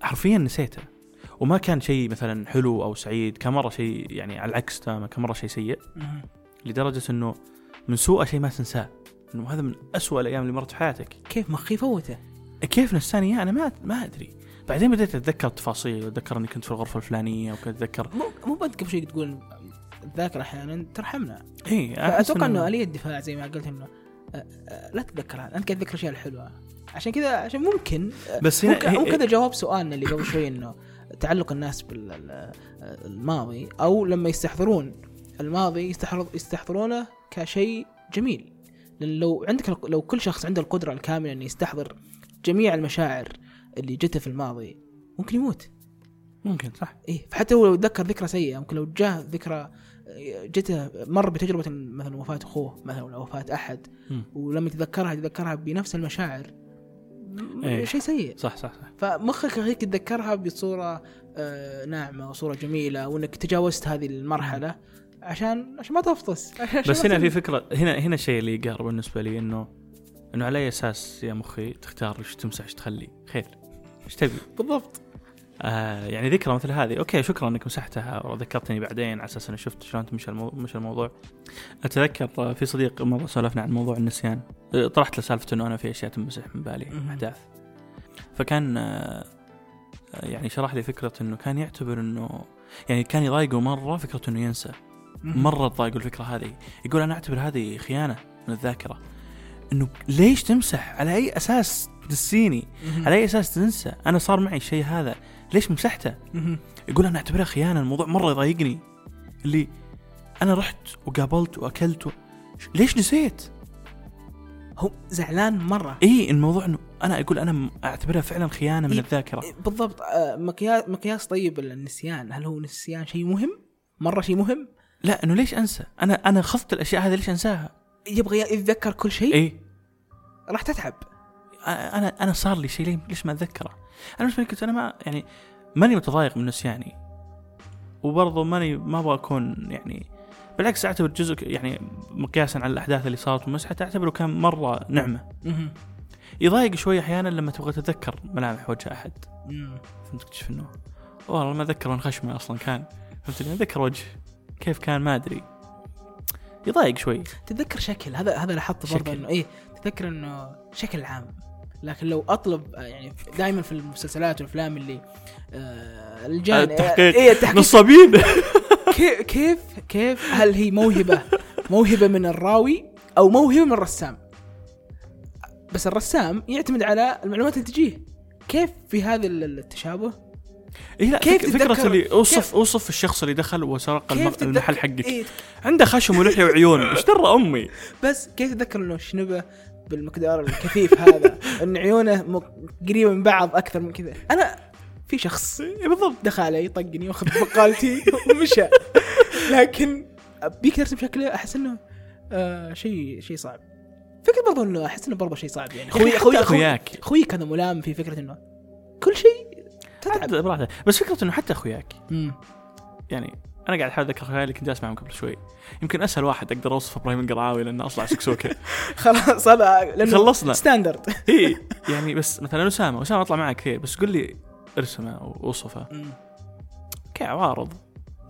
S1: حرفيا نسيته. وما كان شيء مثلا حلو أو سعيد كان مرة شيء يعني على العكس تماما كان مرة شيء سيء. لدرجة إنه من سوء شيء ما تنساه. إنه هذا من أسوأ الأيام اللي مرت في حياتك.
S2: كيف مخي يفوته؟
S1: كيف نساني؟ اياه أنا ما ما أدري. بعدين بديت أتذكر التفاصيل. واتذكر إني كنت في الغرفة الفلانية وكنت أتذكر
S2: مو مو انت قبل شوي تقول الذاكره أحيانا ترحمنا.
S1: إي
S2: فأتوقع إنه اليه الدفاع زي ما قلت إنه آه، آه، لا تتذكر هذا أنت قاعد تذكر الاشياء الحلوة. عشان كذا عشان ممكن آه،
S1: بس
S2: مو كذا جواب سؤالنا اللي قبل شوي إنه تعلق الناس بالماضي أو لما يستحضرون الماضي يستحضر يستحضرونه كشيء جميل. لأن لو عندك لو كل شخص عنده القدرة الكاملة إنه يستحضر جميع المشاعر اللي جته في الماضي ممكن يموت.
S1: ممكن صح.
S2: إيه فحتى هو لو تذكر ذكرى سيئة ممكن لو جاه ذكرى جته مر بتجربة مثلا وفاة أخوه مثلا ولا وفاة أحد
S1: مم.
S2: ولما يتذكرها يتذكرها بنفس المشاعر.
S1: إيه.
S2: شيء سيء.
S1: صح صح صح.
S2: فمخك يخليك تتذكرها بصورة آه، ناعمة وصوره جميلة وإنك تجاوزت هذه المرحلة عشان عشان ما تفطس. *laughs* عشان
S1: بس
S2: ما
S1: هنا في فكرة هنا هنا الشيء اللي يقهر بالنسبة لي إنه إنه على أي أساس يا مخي تختار إيش تمسح إيش تخلي؟ خير. إيش تبي؟
S2: بالضبط.
S1: آه يعني ذكرى مثل هذه. أوكي شكرا إنك مسحتها وذكرتني بعدين على أساس إني شفت شلون تمشي المو... مشى الموضوع. أتذكر في صديق مرة سولفنا عن موضوع النسيان. آه، طرحت له سالفة إنه أنا في أشياء تنمسح من بالي. أحداث. فكان آه، يعني شرح لي فكرة إنه كان يعتبر إنه يعني كان يضايقه مرة فكرة إنه ينسى. مرة تضايقه الفكرة هذه. يقول أنا أعتبر هذه خيانة من الذاكرة. إنه ليش تمسح؟ على أي أساس تنسيني. على أي أساس تنسى؟ أنا صار معي الشيء هذا. ليش مسحته. يقول أنا اعتبرها خيانة الموضوع مرة يضايقني. اللي أنا رحت وقابلت وأكلت و... ليش نسيت؟
S2: هو زعلان مرة.
S1: إي الموضوع إنه أنا أقول أنا اعتبرها فعلا خيانة من
S2: إيه.
S1: الذاكرة.
S2: بالضبط. آه، مقياس مقياس طيب النسيان. هل هو نسيان شيء مهم؟ مرة شيء مهم؟
S1: لا إنه ليش أنسى؟ أنا أنا خذت الأشياء هذه ليش أنساها؟
S2: يبغى يتذكر كل شيء؟
S1: إي.
S2: راح تتعب.
S1: أنا أنا صار لي شيء ليش ما أتذكره؟ أنا بالنسبة لي كنت أنا ما يعني ماني متضايق من نسياني. وبرضه ماني ما أبغى أكون يعني بالعكس أعتبر جزء يعني مقياسا على الأحداث اللي صارت ومسحت أعتبره كان مرة
S2: نعمة.
S1: يضايق شوي أحيانا لما تبغى تتذكر ملامح وجه
S2: أحد.
S1: فهمت تكتشف انه والله ما أتذكر من خشمه أصلا كان. فهمتني أتذكر وجه. كيف كان؟ ما أدري. يضايق شوي.
S2: تتذكر شكل هذا هذا لاحظته برضه. إنه إيه تتذكر إنه شكل عام. لكن لو أطلب آه، يعني دائما في المسلسلات والأفلام اللي آه الجان
S1: التحقيق.
S2: إيه التحقيق.
S1: نصابين. *laughs*
S2: كيف كيف كيف؟ هل هي موهبة موهبة من الراوي أو موهبة من الرسام؟ بس الرسام يعتمد على المعلومات اللي تجيه. كيف في هذا ال- التشابه؟
S1: إيه لا
S2: كيف
S1: فكرة اللي اوصف
S2: كيف-
S1: اوصف الشخص اللي دخل وسرق المحل حقك.
S2: إيه.
S1: عنده خشم ولحية وعيون. *laughs* إيش درى أمي.
S2: بس كيف تتذكر إنه شنبة بالمقدار الكثيف هذا *laughs* إن عيونه قريبة من بعض أكثر من كذا. أنا في شخص
S1: إيه بالضبط.
S2: دخل علي طقني واخذ بقالتي *laughs* ومشى. لكن بيك ترسم شكله أحس إنه آه شيء شيء صعب. فكرة برضو إنه أحس إنه برضو شيء صعب يعني.
S1: خوي
S2: خوي
S1: خوي
S2: خوي
S1: أخوياك.
S2: خويك هذا ملام في فكرة إنه كل شيء تتعب.
S1: براحته بس فكرة إنه حتى
S2: أخوياك.
S1: يعني أنا قاعد أحاول اتذكر اخوياي اللي كنت جالس معهم قبل شوي. يمكن أسهل واحد أقدر أوصف إبراهيم القرعاوي لأنه اصلع سكسوكه *laughs* *laughs*
S2: خلاص هذا
S1: خلصنا.
S2: ستاندرد *laughs*
S1: إي يعني بس مثلا أسامة أسامة أطلع معه كثير بس قل لي ارسمه أو
S2: أوصفه.
S1: كعوارض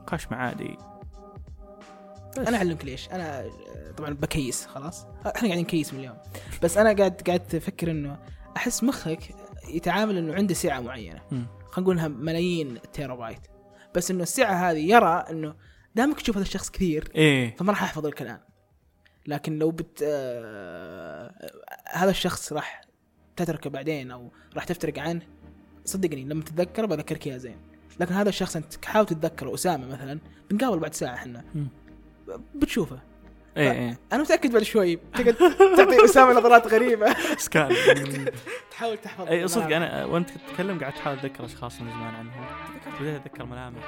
S1: خشمه عادي بس.
S2: أنا أعلمك ليش. أنا طبعا بكيس خلاص. إحنا قاعدين نكيس من اليوم. بس أنا قاعد قاعد أفكر إنه أحس مخك يتعامل إنه عنده سعة
S1: معينة.
S2: خلينا نقولها ملايين التيرا بايت بس إنه السعة هذه يرى إنه دامك تشوف هذا الشخص كثير
S1: إيه.
S2: فما راح أحفظ الكلام. لكن لو بت آه هذا الشخص راح تتركه بعدين أو راح تفترق عنه صدقني لما تتذكره بذكرك اياه زين. لكن هذا الشخص أنت حاول تتذكره أسامة مثلا بنقابل بعد ساعة
S1: إحنا.
S2: بتشوفه.
S1: إيه إيه.
S2: أنا متأكد بعد شوي. تقعد تعطي اسامه نظرات غريبة. *laughs*
S1: سكان *laughs*
S2: تحاول تحفظ
S1: اي صدق. أنا وأنت تتكلم قاعد تحاول أتذكر أشخاص من زمان عنهم. بديت أتذكر ملامح.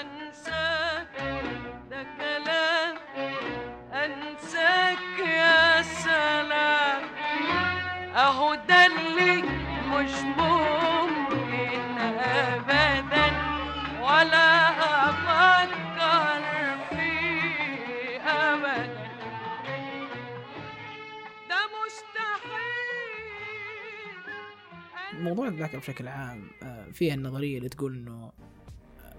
S3: أنساك ده كلام. أنساك يا سلام. أهو ده اللي مش ممكن أبدا. ولا
S2: موضوع الذاكره بشكل عام آه، فيها النظرية اللي تقول إنه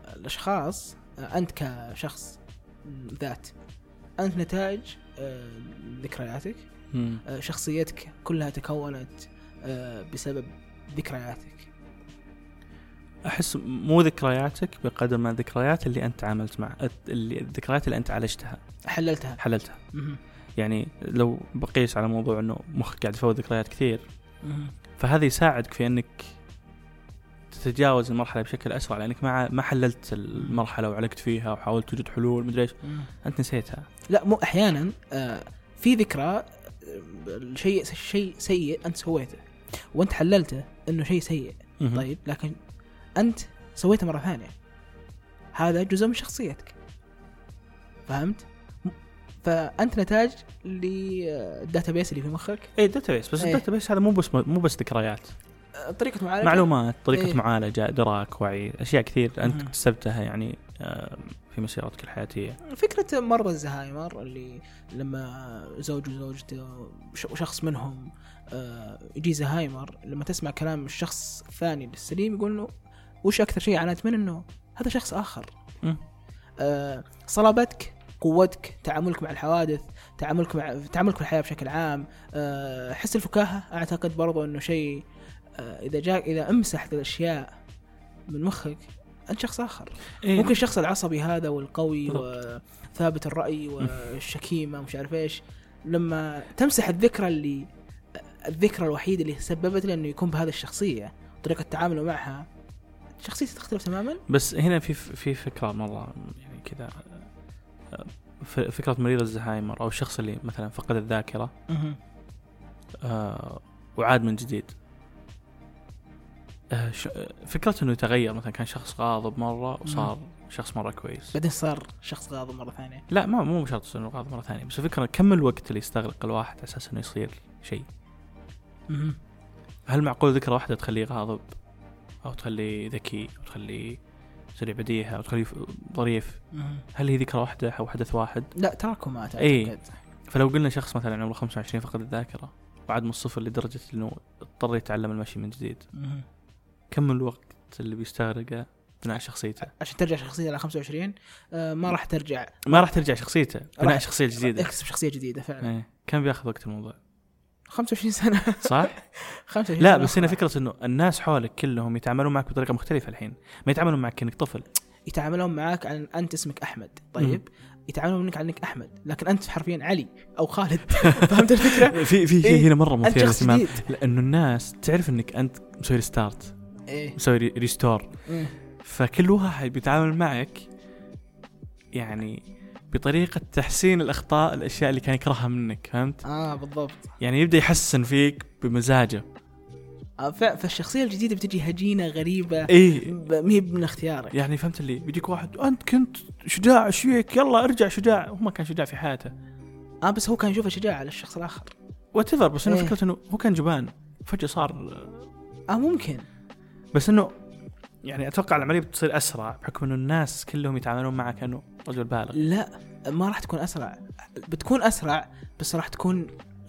S2: آه، الأشخاص آه، أنت كشخص ذات أنت نتائج آه، ذكرياتك شخصيتك كلها تكونت بسبب ذكرياتك.
S1: أحس مو ذكرياتك بقدر ما الذكريات اللي أنت تعاملت مع اللي الذكريات اللي أنت عالجتها.
S2: حللتها.
S1: حللتها. يعني لو بقيس على موضوع إنه مخك قاعد يفوت ذكريات كثير. فهذا يساعدك في إنك تتجاوز المرحلة بشكل أسرع لأنك ما ما حللت المرحلة وعلقت فيها وحاولت توجد حلول مدري
S2: إيش.
S1: أنت نسيتها
S2: لا مو أحيانا آه، في ذكرى آه، شيء شيء سيء أنت سويته وأنت حللته إنه شيء سيء. طيب لكن أنت سويته مرة ثانية هذا جزء من شخصيتك فهمت؟ فأنت نتاج لل data base اللي في مخك.
S1: اي data base بس
S2: إيه.
S1: ال data base هذا مو بس مو بس ذكريات.
S2: آه، طريقة معالجة.
S1: معلومات طريقة
S2: إيه.
S1: معالجة إدراك وعي أشياء كثير أنت
S2: مهم.
S1: اكتسبتها يعني آه، في مسيرتك الحياتية.
S2: فكرة مرضى الزهايمر اللي لما زوج وزوجته وش- وشخص منهم آه، يجي زهايمر لما تسمع كلام الشخص الثاني السليم يقول له وش أكثر شيء عانيت منه؟ إنه هذا شخص آخر. صلابتك. قوتك تعاملك مع الحوادث تعاملك مع تعاملك في الحياة بشكل عام آه، حس الفكاهة أعتقد برضو إنه شيء آه، إذا جاك إذا أمسح ذي الأشياء من مخك أنت شخص آخر
S1: إيه.
S2: ممكن الشخص العصبي هذا والقوي
S1: بالضبط.
S2: وثابت الرأي والشكيمة ومش عارف إيش لما تمسح الذكرى اللي الذكرى الوحيدة اللي سببت له إنه يكون بهذه الشخصية طريقة تعامله معها شخصيته تختلف تماما
S1: بس هنا في في فكرة مرة يعني كذا فكرة مريض الزهايمر أو الشخص اللي مثلا فقد الذاكرة آه، وعاد من جديد. آه، آه، فكرته إنه يتغير. مثلا كان شخص غاضب مرة وصار شخص مرة كويس.
S2: بعدين صار شخص غاضب مرة ثانية.
S1: لا ما مو شرط انه غاضب مرة ثانية بس الفكرة كم الوقت اللي يستغرق الواحد على أساس إنه يصير شيء؟ هل معقول ذكرى واحدة تخليه غاضب أو تخليه ذكي أو تخليه سريع بديهة أو تخليه ف- ظريف هل هي ذكرى واحدة أو حدث واحد؟
S2: لا تراكمات
S1: إيه.
S2: اعتقد
S1: فلو قلنا شخص مثلا عمره 25 فقد الذاكرة وعاد من الصفر لدرجة إنه اضطر يتعلم المشي من جديد.
S2: مهم.
S1: كم الوقت اللي بيستغرقه بناء شخصيته؟
S2: عشان ترجع شخصية على 25 آه، ما راح ترجع.
S1: ما راح ترجع شخصيته بناء شخصية جديدة.
S2: اكتسب شخصية جديدة فعلا.
S1: إيه. كم بياخذ وقت الموضوع؟
S2: 25 سنة.
S1: صح؟ *laughs*
S2: 25
S1: لا
S2: سنة
S1: بس هنا. فكرة إنه الناس حولك كلهم يتعاملون معك بطريقة مختلفة الحين. ما يتعاملون معك كانك طفل.
S2: يتعاملون معك عن أنت اسمك أحمد. طيب؟ يتعاملون منك عنك أحمد. لكن أنت حرفيا علي أو خالد. *laughs* فهمت الفكرة؟ *laughs*
S1: في في
S2: إيه.
S1: شيء هنا
S2: مرة
S1: مثير
S2: للإهتمام.
S1: لأنه الناس تعرف إنك أنت مسوي restart
S2: إيه.
S1: مسوي re- restore
S2: مم.
S1: فكل واحد بيتعامل معك يعني بطريقة تحسين الأخطاء الأشياء اللي كان يكرهها منك فهمت؟
S2: آه بالضبط.
S1: يعني يبدأ يحسن فيك بمزاجه.
S2: آه ف- فالشخصية الجديدة بتجي هجينة غريبة
S1: إيه
S2: ب- ما هي من اختيارك.
S1: يعني فهمت اللي؟ بيجيك واحد أنت كنت شجاع إيش فيك؟ يلا ارجع شجاع. هو ما كان شجاع في حياته.
S2: آه بس هو كان يشوفه شجاع على الشخص الآخر.
S1: وات بس انه
S2: إيه.
S1: فكرة إنه هو كان جبان. فجأة صار
S2: آه ممكن.
S1: بس إنه يعني أتوقع العملية بتصير أسرع بحكم إنه الناس كلهم يتعاملون معه كأنه رجل بالغ.
S2: لا ما راح تكون أسرع. بتكون أسرع بس راح تكون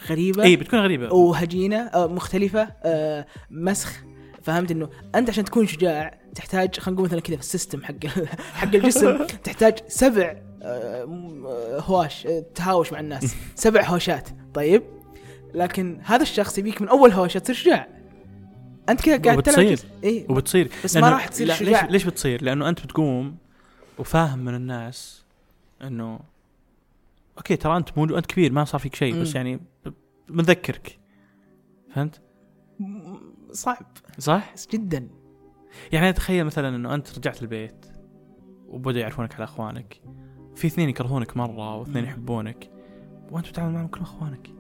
S2: غريبة
S1: إي بتكون غريبة.
S2: وهجينة مختلفة آه، مسخ. فهمت إنه أنت عشان تكون شجاع تحتاج خلينا نقول مثلا كذا في ال system حق *laughs* حق الجسم *laughs* تحتاج سبع آه، آه، هواش تهاوش مع الناس. *laughs* سبع هوشات. طيب؟ لكن هذا الشخص يبيك من أول هوشة تصير شجاع. أنت كذا قاعد تلعب
S1: وبتصير.
S2: إي.
S1: وبتصير.
S2: بس ما راح تصير شجاع.
S1: ليش ليش بتصير؟ لأنه أنت بتقوم وفاهم من الناس إنه أوكي ترى أنت موجود أنت كبير ما صار فيك شيء بس. يعني بنذكرك فهمت؟
S2: صعب
S1: صح؟
S2: جدا
S1: يعني تخيل مثلا إنه أنت رجعت البيت وبدأوا يعرفونك على أخوانك في اثنين يكرهونك مرة واثنين. يحبونك وأنت تتعامل معهم كلهم أخوانك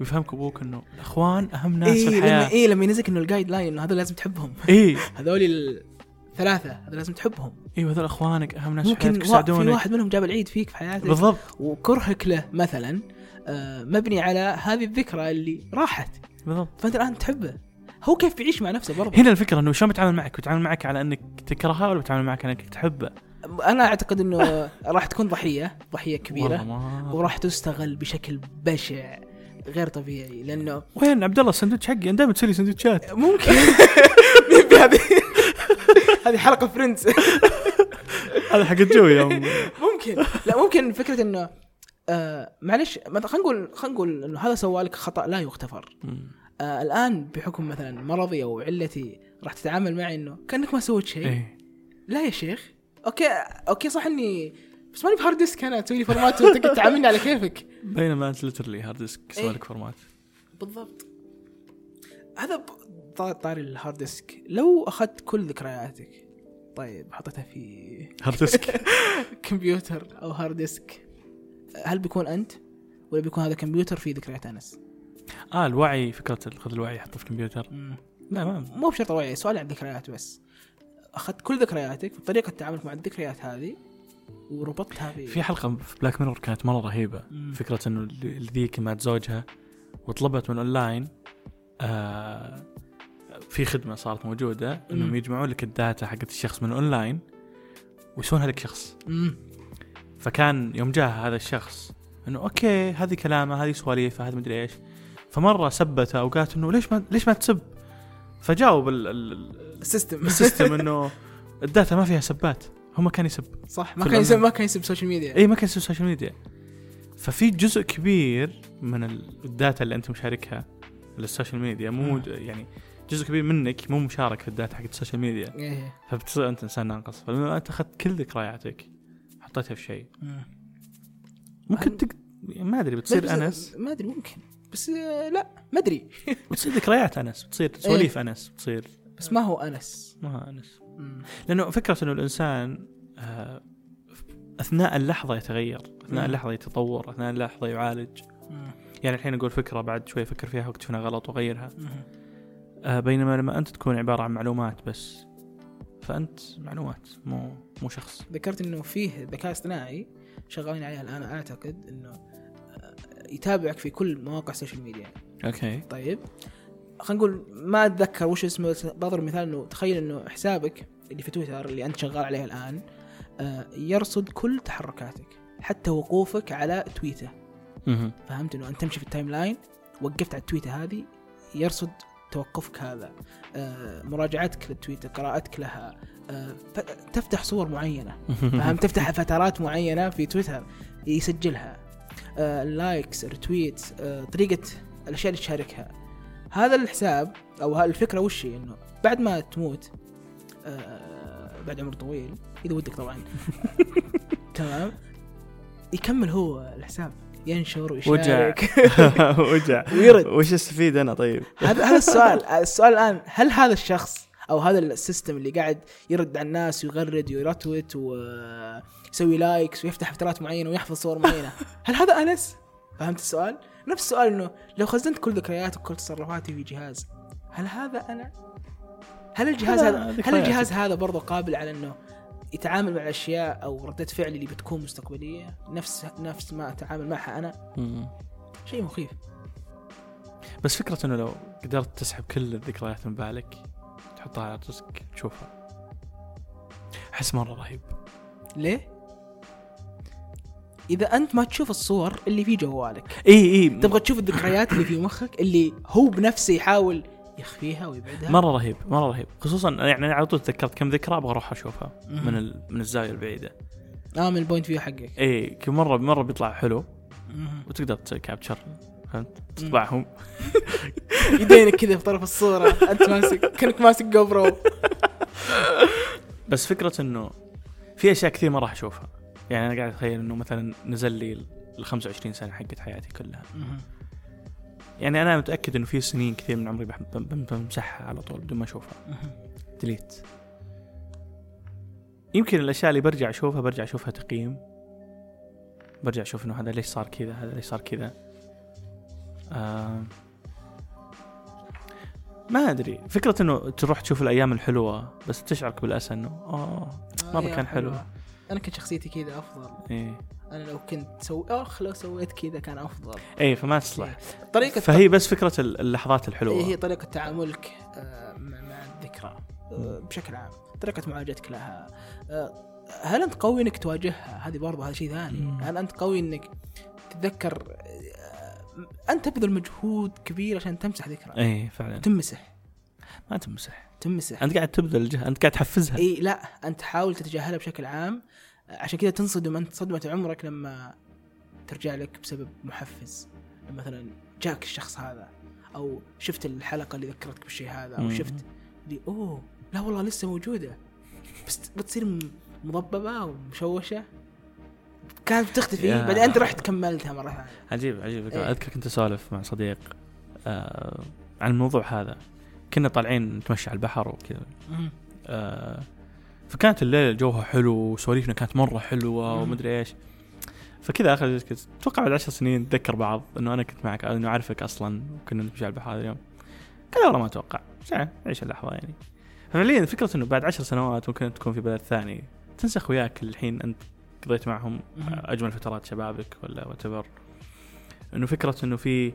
S1: ويفهمك أبوك إنه الأخوان أهم ناس
S2: اي
S1: في الحياة
S2: اي لما ينزلك إنه ال guideline إنه هذول لازم تحبهم
S1: اي *laughs*
S2: هذول الثلاثة هذول لازم تحبهم
S1: أيوه هذول أخوانك أهم ناس في
S2: ممكن
S1: حياتك
S2: وا- في واحد منهم جاب العيد فيك في حياتك.
S1: بالضبط.
S2: وكرهك له مثلا آه، مبني على هذه الذكرى اللي راحت.
S1: بالضبط.
S2: فأنت الآن تحبه. هو كيف بيعيش مع نفسه برضه؟
S1: هنا الفكرة إنه شلون بيتعامل معك؟ بيتعامل معك على إنك تكرهه ولا بيتعامل معك على إنك تحبه؟
S2: أنا أعتقد إنه *laughs* راح تكون
S1: ضحية
S2: ضحية
S1: كبيرة.
S2: وراح تستغل بشكل بشع غير طبيعي. لأنه
S1: وين عبد الله السندوتش حقي؟ أنا دائما تسوي سندوتشات.
S2: ممكن. *laughs* *laughs* هذه. هذه حلقة فريندز *laughs*
S1: هذا حق يوم *laughs*
S2: ممكن. لا ممكن فكرة إنه آه معلش مثلا خلينا نقول خلينا نقول إنه هذا سوى لك خطأ لا يغتفر. آه الآن بحكم مثلا مرضي أو علتي راح تتعامل معي إنه كأنك ما سويت شيء.
S1: إيه.
S2: لا يا شيخ. أوكي أوكي صح إني بس ماني ب hard disk أنا تسوي لي format وتقعد تعاملني على كيفك.
S1: بينما أنت literally hard disk
S2: إيه.
S1: سوى لك format
S2: بالضبط. هذا ب- طار- طاري ال hard disk. لو أخذت كل ذكرياتك طيب حطيتها في
S1: hard disk. *laughs*
S2: كمبيوتر أو hard disk. هل بيكون أنت ولا بيكون هذا كمبيوتر فيه ذكريات أنس؟
S1: آه الوعي فكرة خذ الوعي حطه في الكمبيوتر لا ما
S2: مو بشرط وعي سؤال عن ذكريات بس. أخذت كل ذكرياتك وطريقه تعاملك مع الذكريات هذه وربطتها ب
S1: في حلقة في بلاك ميرور كانت مرة رهيبة.
S2: مم.
S1: فكرة إنه ذيك مات زوجها وطلبت من اونلاين آه في خدمة صارت موجودة
S2: إنهم.
S1: يجمعون لك ال data حقت الشخص من أونلاين ويسوونها لك شخص
S2: مم.
S1: فكان يوم جاء هذا الشخص إنه أوكي هذه كلامه هذه سواليفه هذه مدري إيش فمرة سبته وقالت إنه ليش ما ليش ما تسب فجاوب ال- ال- ال-
S2: system
S1: ال system *laughs* إنه ال data ما فيها سبات هو ما كان يسب
S2: صح ما كان يسب. ما كان يسب social media
S1: اي ما كان يسوي social media ففي جزء كبير من ال- data اللي أنت مشاركها لل social media
S2: مو.
S1: يعني جزء كبير منك مو مشارك في ال data حقت ال social media
S2: إيه.
S1: فبتصير أنت إنسان ناقص فلما أنت أخذت كل ذكرياتك حطيتها في شيء
S2: مم.
S1: ممكن تك... يعني ما أدري بتصير أنس
S2: ما أدري ممكن بس آه، لا ما أدري *laughs*
S1: بتصير ذكريات أنس بتصير سواليف أنس بتصير
S2: بس ما هو أنس
S1: ما هو أنس
S2: مم.
S1: لأنه فكرة إنه الإنسان آه، أثناء اللحظة يتغير أثناء
S2: مم.
S1: اللحظة يتطور أثناء اللحظة يعالج
S2: مم.
S1: يعني الحين أقول فكرة بعد شوي أفكر فيها وأكتشف غلط وأغيرها
S2: مم.
S1: آه، بينما لما أنت تكون عبارة عن معلومات بس فأنت معلومات مو مو شخص.
S2: ذكرت إنه فيه ذكاء اصطناعي شغالين عليه الآن أعتقد إنه آه، يتابعك في كل مواقع ال social
S1: media أوكي.
S2: طيب. خلينا نقول ما أتذكر وش اسمه بس بضرب مثال إنه تخيل إنه حسابك اللي في تويتر اللي أنت شغال عليه الآن آه، يرصد كل تحركاتك حتى وقوفك على تويته. فهمت إنه أنت تمشي في ال timeline وقفت على التويته هذه يرصد توقفك هذا آه، مراجعتك للتويته قراءتك لها آه، تفتح صور معينة *laughs* فهمت تفتح فترات معينة في تويتر يسجلها ال likes آه، طريقة الأشياء اللي تشاركها. هذا الحساب أو الفكرة وش هي؟ إنه بعد ما تموت بعد عمر طويل إذا ودك طبعا. *laughs* تمام؟ يكمل هو الحساب. ينشر ويشارك *laughs*
S1: وجع *laughs*
S2: ويرد
S1: وش استفيد أنا طيب؟
S2: هذا هذا *laughs* السؤال السؤال الآن هل هذا الشخص أو هذا ال system اللي قاعد يرد على الناس ويغرد ويرتوت ويسوي likes ويفتح فترات معينة ويحفظ صور معينة هل هذا أنس؟ فهمت السؤال؟ نفس السؤال إنه لو خزنت كل ذكرياتي وكل تصرفاتي في جهاز هل هذا أنا؟ هل الجهاز
S1: هذا
S2: هل. الجهاز هذا برضه قابل على إنه يتعامل مع الأشياء أو ردة فعل اللي بتكون مستقبلية نفس نفس ما أتعامل معها
S1: أنا.
S2: شيء مخيف.
S1: بس فكرة إنه لو قدرت تسحب كل الذكريات من بالك تحطها على راسك تشوفها. أحس مرة رهيب.
S2: ليه؟ إذا أنت ما تشوف الصور اللي في جوالك.
S1: إي إي.
S2: تبغى تشوف الذكريات اللي في مخك اللي هو بنفسه يحاول يخفيها ويبعدها.
S1: مرة رهيب مرة رهيب. خصوصا يعني أنا على طول تذكرت كم ذكرى أبغى أروح
S2: أشوفها.
S1: من ال... من الزاوية البعيدة.
S2: آه من ال point view حقك.
S1: اي كل مره مرة بيطلع حلو. وتقدر تسوي capture فهمت؟ تطبعهم. *laughs*
S2: يدينك كذا في طرف الصورة. أنت ماسك كأنك ماسك جو برو
S1: بس فكرة إنه في أشياء كثير ما راح أشوفها. يعني أنا قاعد أتخيل إنه مثلا نزل لي ال 25 سنة حقت حياتي كلها. يعني أنا متأكد إنه في سنين كثير من عمري بمسحها على طول بدون ما أشوفها. ديليت يمكن الأشياء اللي برجع أشوفها برجع أشوفها تقييم. برجع أشوف إنه هذا ليش صار كذا هذا ليش صار كذا. آه ما أدري. فكرة إنه تروح تشوف الأيام الحلوة بس تشعرك بالأسى إنه آه مرة
S2: يا
S1: كان حلو.
S2: أنا كنت شخصيتي كذا أفضل.
S1: إيه.
S2: أنا لو كنت سو اخ لو سويت كذا كان أفضل.
S1: إيه فما تصلح.
S2: طريقة
S1: فهي بس فكرة ال- اللحظات الحلوة.
S2: إيه هي طريقة تعاملك آه، مع الذكرى آه، بشكل عام. طريقة معالجتك لها. آه، هل أنت قوي إنك تواجهها؟ هذه برضه هذا شيء ثاني. هل أنت قوي إنك تتذكر أنت تبذل مجهود كبير عشان تمسح ذكرى؟
S1: إيه فعلا.
S2: تمسح.
S1: ما تمسح.
S2: تمسح.
S1: أنت قاعد تبذل جهد أنت قاعد تحفزها.
S2: اي لا أنت تحاول تتجاهلها بشكل عام. عشان كذا تنصدم أنت صدمة عمرك لما ترجع لك بسبب محفز. مثلا جاك الشخص هذا أو شفت الحلقة اللي ذكرتك بالشيء هذا
S1: أو.
S2: شفت اللي أوه لا والله لسه موجودة. بس بتصير مضببة ومشوشة. كانت بتختفي. بعدين أنت رحت كملتها مرة ثانية.
S1: عجيب عجيب.
S2: إيه.
S1: اذكر كنت اسولف مع صديق آه عن الموضوع هذا. كنا طالعين نتمشى على البحر وكذا. آه فكانت الليلة جوها حلو وسواليفنا كانت مرة
S2: حلوة.
S1: ومدري إيش. فكذا آخر أتوقع بعد عشر سنين نتذكر بعض إنه أنا كنت معك انه أعرفك أصلا وكنا نمشي على البحر هذا اليوم. قال والله ما أتوقع. عيش اللحظة يعني. فعليا فكرة إنه بعد عشر سنوات ممكن تكون في بلد ثاني. تنسى أخوياك اللي الحين أنت قضيت معهم. أجمل فترات شبابك ولا وات إنه فكرة إنه في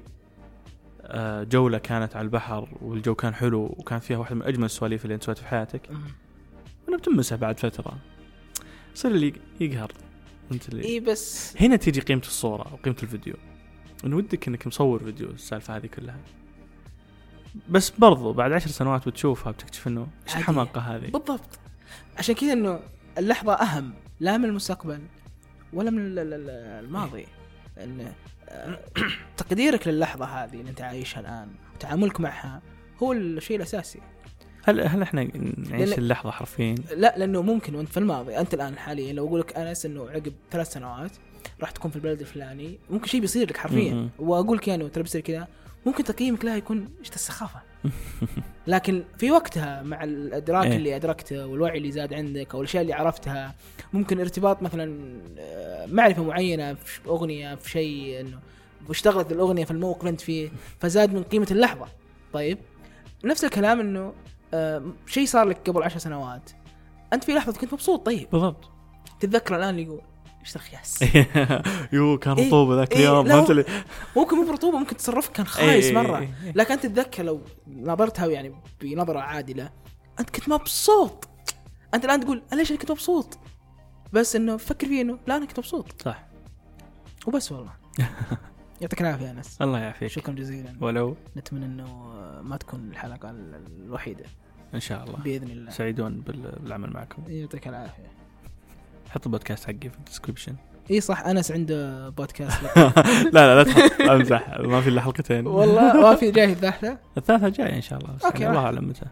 S1: آه، جولة كانت على البحر والجو كان حلو وكان فيها واحدة من أجمل السواليف اللي أنت سويتها في حياتك. انه بتمسح بعد فترة. يصير اللي يقهر. انت اللي؟
S2: إي بس
S1: هنا تيجي قيمة الصورة وقيمه الفيديو. انه ودك إنك مصور فيديو السالفة هذه كلها. بس برضو بعد عشر سنوات بتشوفها بتكتشف إنه
S2: إيش.
S1: الحماقة هذه؟
S2: بالضبط. عشان كذا إنه اللحظة أهم. لا من المستقبل ولا من ال- ال- ال- الماضي. لأن آه، تقديرك للحظة هذه اللي أنت عايشها الآن وتعاملك معها هو الشيء الأساسي.
S1: هل هل إحنا نعيش
S2: لأن-
S1: اللحظة حرفيا
S2: لا لأنه ممكن وأنت في الماضي أنت الآن حاليا لو أقول لك انس إنه عقب ثلاث سنوات راح تكون في البلد الفلاني ممكن شيء بيصير لك حرفيا. وأقول لك يعني ترى بيصير كذا ممكن تقييمك لها يكون إيش السخافة *laughs* لكن في وقتها مع الأدراك
S1: إيه.
S2: اللي أدركته والوعي اللي زاد عندك أو الأشياء اللي عرفتها ممكن ارتباط مثلا آه، معرفة معينة في أغنية في شيء إنه واشتغلت الأغنية في الموقف أنت فيه فزاد من قيمة اللحظة طيب نفس الكلام إنه شيء صار لك قبل عشر سنوات. أنت في لحظة كنت مبسوط طيب.
S1: بالضبط.
S2: تتذكر الآن اللي يقول إيش ذا خياس *laughs*
S1: يو كان
S2: إيه،
S1: رطوبة ذاك
S2: إيه،
S1: اليوم فهمت اللي؟
S2: ممكن مو برطوبة ممكن تصرفك كان
S1: إيه،
S2: خايس
S1: مرة.
S2: لكن أنت تتذكر لو نظرتها يعني بنظرة عادلة أنت كنت مبسوط. أنت الآن تقول أنا ليش أنا كنت مبسوط؟ بس إنه فكر فيه إنه لا أنا كنت مبسوط.
S1: صح.
S2: وبس والله. *laughs* يعطيك العافية يا أنس.
S1: الله يعافيك.
S2: شكرا جزيلا.
S1: ولو.
S2: نتمنى إنه ما تكون الحلقة ال- الوحيدة.
S1: إن شاء الله.
S2: بإذن الله.
S1: سعيدون بال- بالعمل معكم.
S2: يعطيك العافية.
S1: حط البودكاست حقي في ال
S2: description إي صح أنس عنده بودكاست. *laughs*
S1: لا لا لا تحط. امزح. ما في إلا حلقتين.
S2: والله ما في. جاي الثالثه
S1: الثالثة جاية إن شاء الله. بس يعني الله. أعلم متى.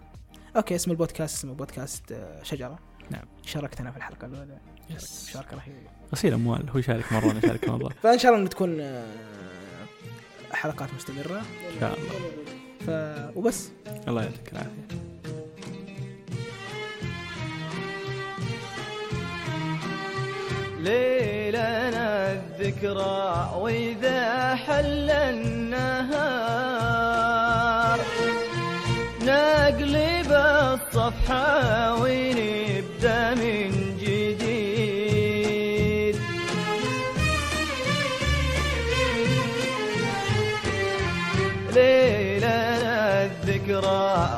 S2: أوكي اسم البودكاست اسمه بودكاست آه، شجرة.
S1: نعم.
S2: شاركتنا في الحلقة الأولى.
S1: Yes.
S2: مشاركة رهيبة.
S1: غسيل أموال هو يشارك مرة وأنا اشارك مرة. *laughs*
S2: فإن شاء الله إنه تكون آه، حلقات مستمرة.
S1: إن شاء الله.
S2: ف وبس.
S1: الله يعطيك العافية.
S4: ليلنا الذكرى وإذا حل النهار. نقلب الصفحة ونبدأ من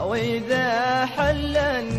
S4: وإذا حل النهار